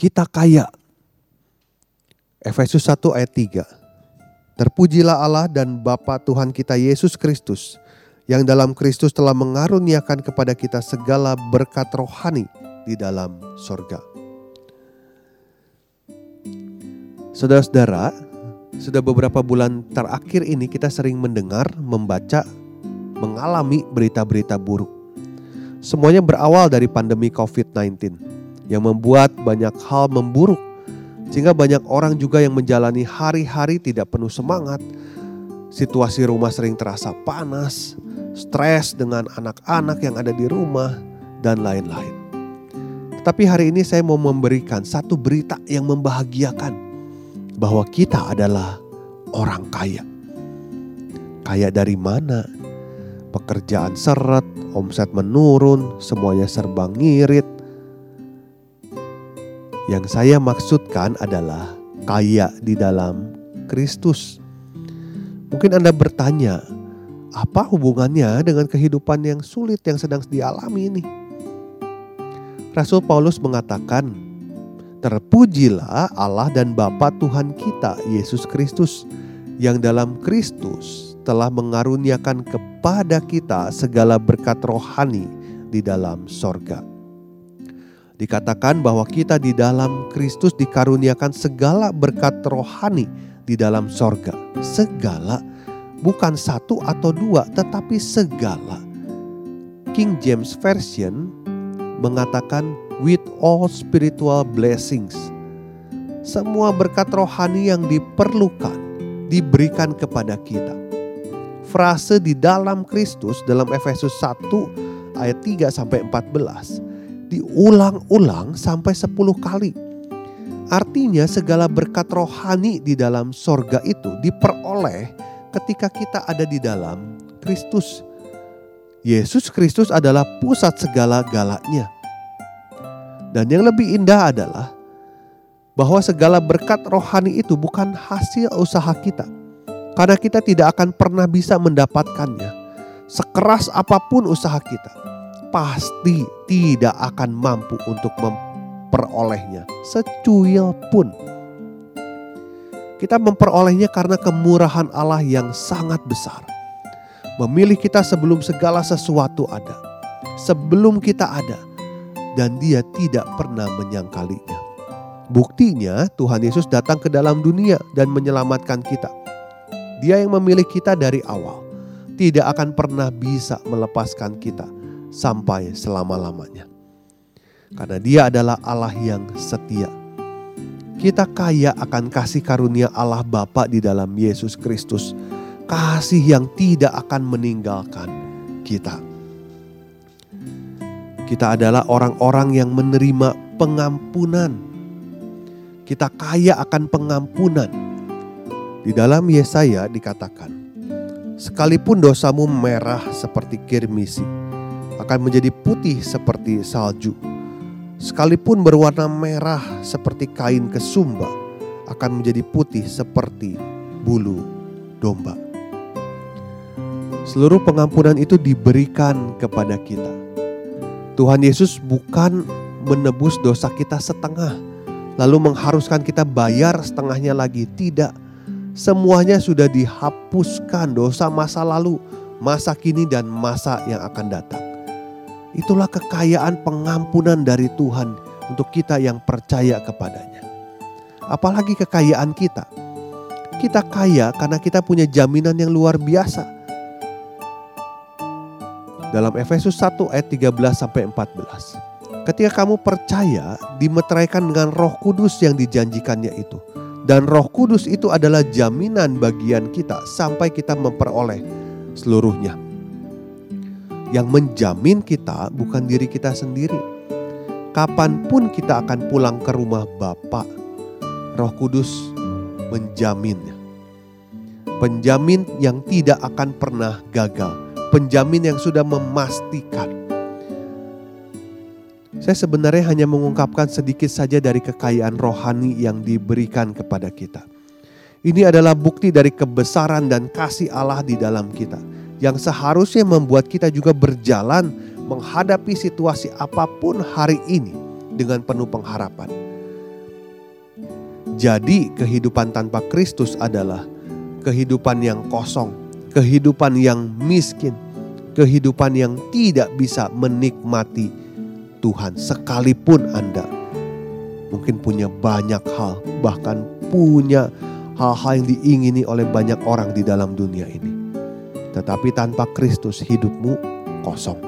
Kita kaya. Efesus 1 ayat 3. Terpujilah Allah dan Bapa Tuhan kita Yesus Kristus yang dalam Kristus telah mengaruniakan kepada kita segala berkat rohani di dalam sorga. Saudara-saudara, sudah beberapa bulan terakhir ini kita sering mendengar, membaca, mengalami berita-berita buruk. Semuanya berawal dari pandemi COVID-19 yang membuat banyak hal memburuk, sehingga banyak orang juga yang menjalani hari-hari tidak penuh semangat. Situasi rumah sering terasa panas, stres dengan anak-anak yang ada di rumah, dan lain-lain. Tetapi hari ini saya mau memberikan satu berita yang membahagiakan bahwa kita adalah orang kaya. Kaya dari mana? Pekerjaan seret, omset menurun, semuanya serba ngirit, yang saya maksudkan adalah kaya di dalam Kristus. Mungkin Anda bertanya, apa hubungannya dengan kehidupan yang sulit yang sedang dialami ini? Rasul Paulus mengatakan, Terpujilah Allah dan Bapa Tuhan kita, Yesus Kristus, yang dalam Kristus telah mengaruniakan kepada kita segala berkat rohani di dalam sorga. Dikatakan bahwa kita di dalam Kristus dikaruniakan segala berkat rohani di dalam sorga. Segala, bukan satu atau dua, tetapi segala. King James Version mengatakan with all spiritual blessings. Semua berkat rohani yang diperlukan diberikan kepada kita. Frase di dalam Kristus dalam Efesus 1 ayat 3 sampai 14 diulang-ulang sampai 10 kali. Artinya segala berkat rohani di dalam sorga itu diperoleh ketika kita ada di dalam Kristus. Yesus Kristus adalah pusat segala galanya. Dan yang lebih indah adalah bahwa segala berkat rohani itu bukan hasil usaha kita. Karena kita tidak akan pernah bisa mendapatkannya. Sekeras apa pun usaha kita pasti tidak akan mampu untuk memperolehnya secuil pun. Kita memperolehnya karena kemurahan Allah yang sangat besar. Memilih kita sebelum segala sesuatu ada. Sebelum kita ada. Dan dia tidak pernah menyangkalinya. Buktinya Tuhan Yesus datang ke dalam dunia dan menyelamatkan kita. Dia yang memilih kita dari awal. Tidak akan pernah bisa melepaskan kita sampai selama-lamanya. Karena dia adalah Allah yang setia. Kita kaya akan kasih karunia Allah Bapa di dalam Yesus Kristus. Kasih yang tidak akan meninggalkan kita. Kita adalah orang-orang yang menerima pengampunan. Kita kaya akan pengampunan. Di dalam Yesaya dikatakan, sekalipun dosamu merah seperti kirmisi, akan menjadi putih seperti salju. Sekalipun berwarna merah seperti kain kesumba, akan menjadi putih seperti bulu domba. Seluruh pengampunan itu diberikan kepada kita. Tuhan Yesus bukan menebus dosa kita setengah, lalu mengharuskan kita bayar setengahnya lagi. Tidak, semuanya sudah dihapuskan dosa masa lalu, masa kini, dan masa yang akan datang. Itulah kekayaan pengampunan dari Tuhan untuk kita yang percaya kepadanya. Apalagi kekayaan kita. Kita kaya karena kita punya jaminan yang luar biasa. Dalam Efesus 1 ayat 13 sampai 14. Ketika kamu percaya dimeteraikan dengan Roh Kudus yang dijanjikannya itu. Dan Roh Kudus itu adalah jaminan bagian kita sampai kita memperoleh seluruhnya Yang menjamin kita bukan diri kita sendiri. Kapan pun kita akan pulang ke rumah Bapa, Roh Kudus menjaminnya. Penjamin yang tidak akan pernah gagal. Penjamin yang sudah memastikan. Saya sebenarnya hanya mengungkapkan sedikit saja dari kekayaan rohani yang diberikan kepada kita. Ini adalah bukti dari kebesaran dan kasih Allah di dalam kita, yang seharusnya membuat kita juga berjalan menghadapi situasi apa pun hari ini dengan penuh pengharapan. Jadi, kehidupan tanpa Kristus adalah kehidupan yang kosong, kehidupan yang miskin, kehidupan yang tidak bisa menikmati Tuhan, sekalipun Anda mungkin punya banyak hal, bahkan punya hal-hal yang diingini oleh banyak orang di dalam dunia ini. Tetapi tanpa Kristus, hidupmu kosong.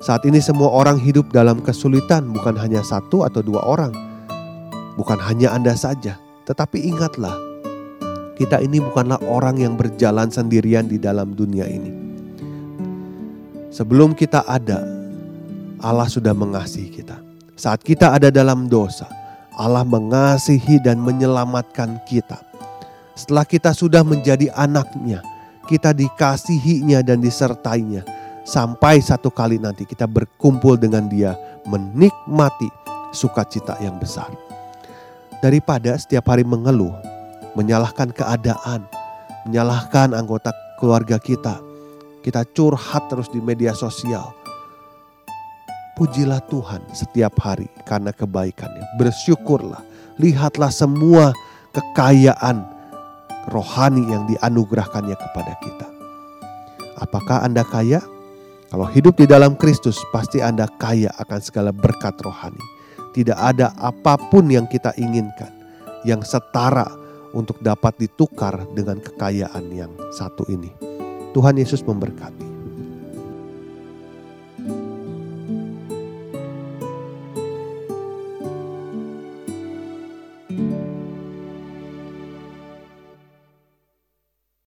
Saat ini, semua orang hidup dalam kesulitan, bukan hanya satu atau dua orang bukan hanya Anda saja, tetapi ingatlah, kita ini bukanlah orang yang berjalan sendirian di dalam dunia ini. Sebelum kita ada, Allah sudah mengasihi kita. Saat kita ada dalam dosa, Allah mengasihi dan menyelamatkan kita. Setelah kita sudah menjadi anaknya, kita dikasihinya dan disertainya. Sampai satu kali nanti kita berkumpul dengan dia menikmati sukacita yang besar daripada setiap hari mengeluh, menyalahkan keadaan, menyalahkan anggota keluarga kita. Kita curhat terus di media sosial. Pujilah Tuhan setiap hari karena kebaikannya. Bersyukurlah, lihatlah semua kekayaan rohani yang dianugerahkannya kepada kita. Apakah Anda kaya? Kalau hidup di dalam Kristus, pasti Anda kaya akan segala berkat rohani tidak ada apa pun yang kita inginkan yang setara untuk dapat ditukar dengan kekayaan yang satu ini. Tuhan Yesus memberkati.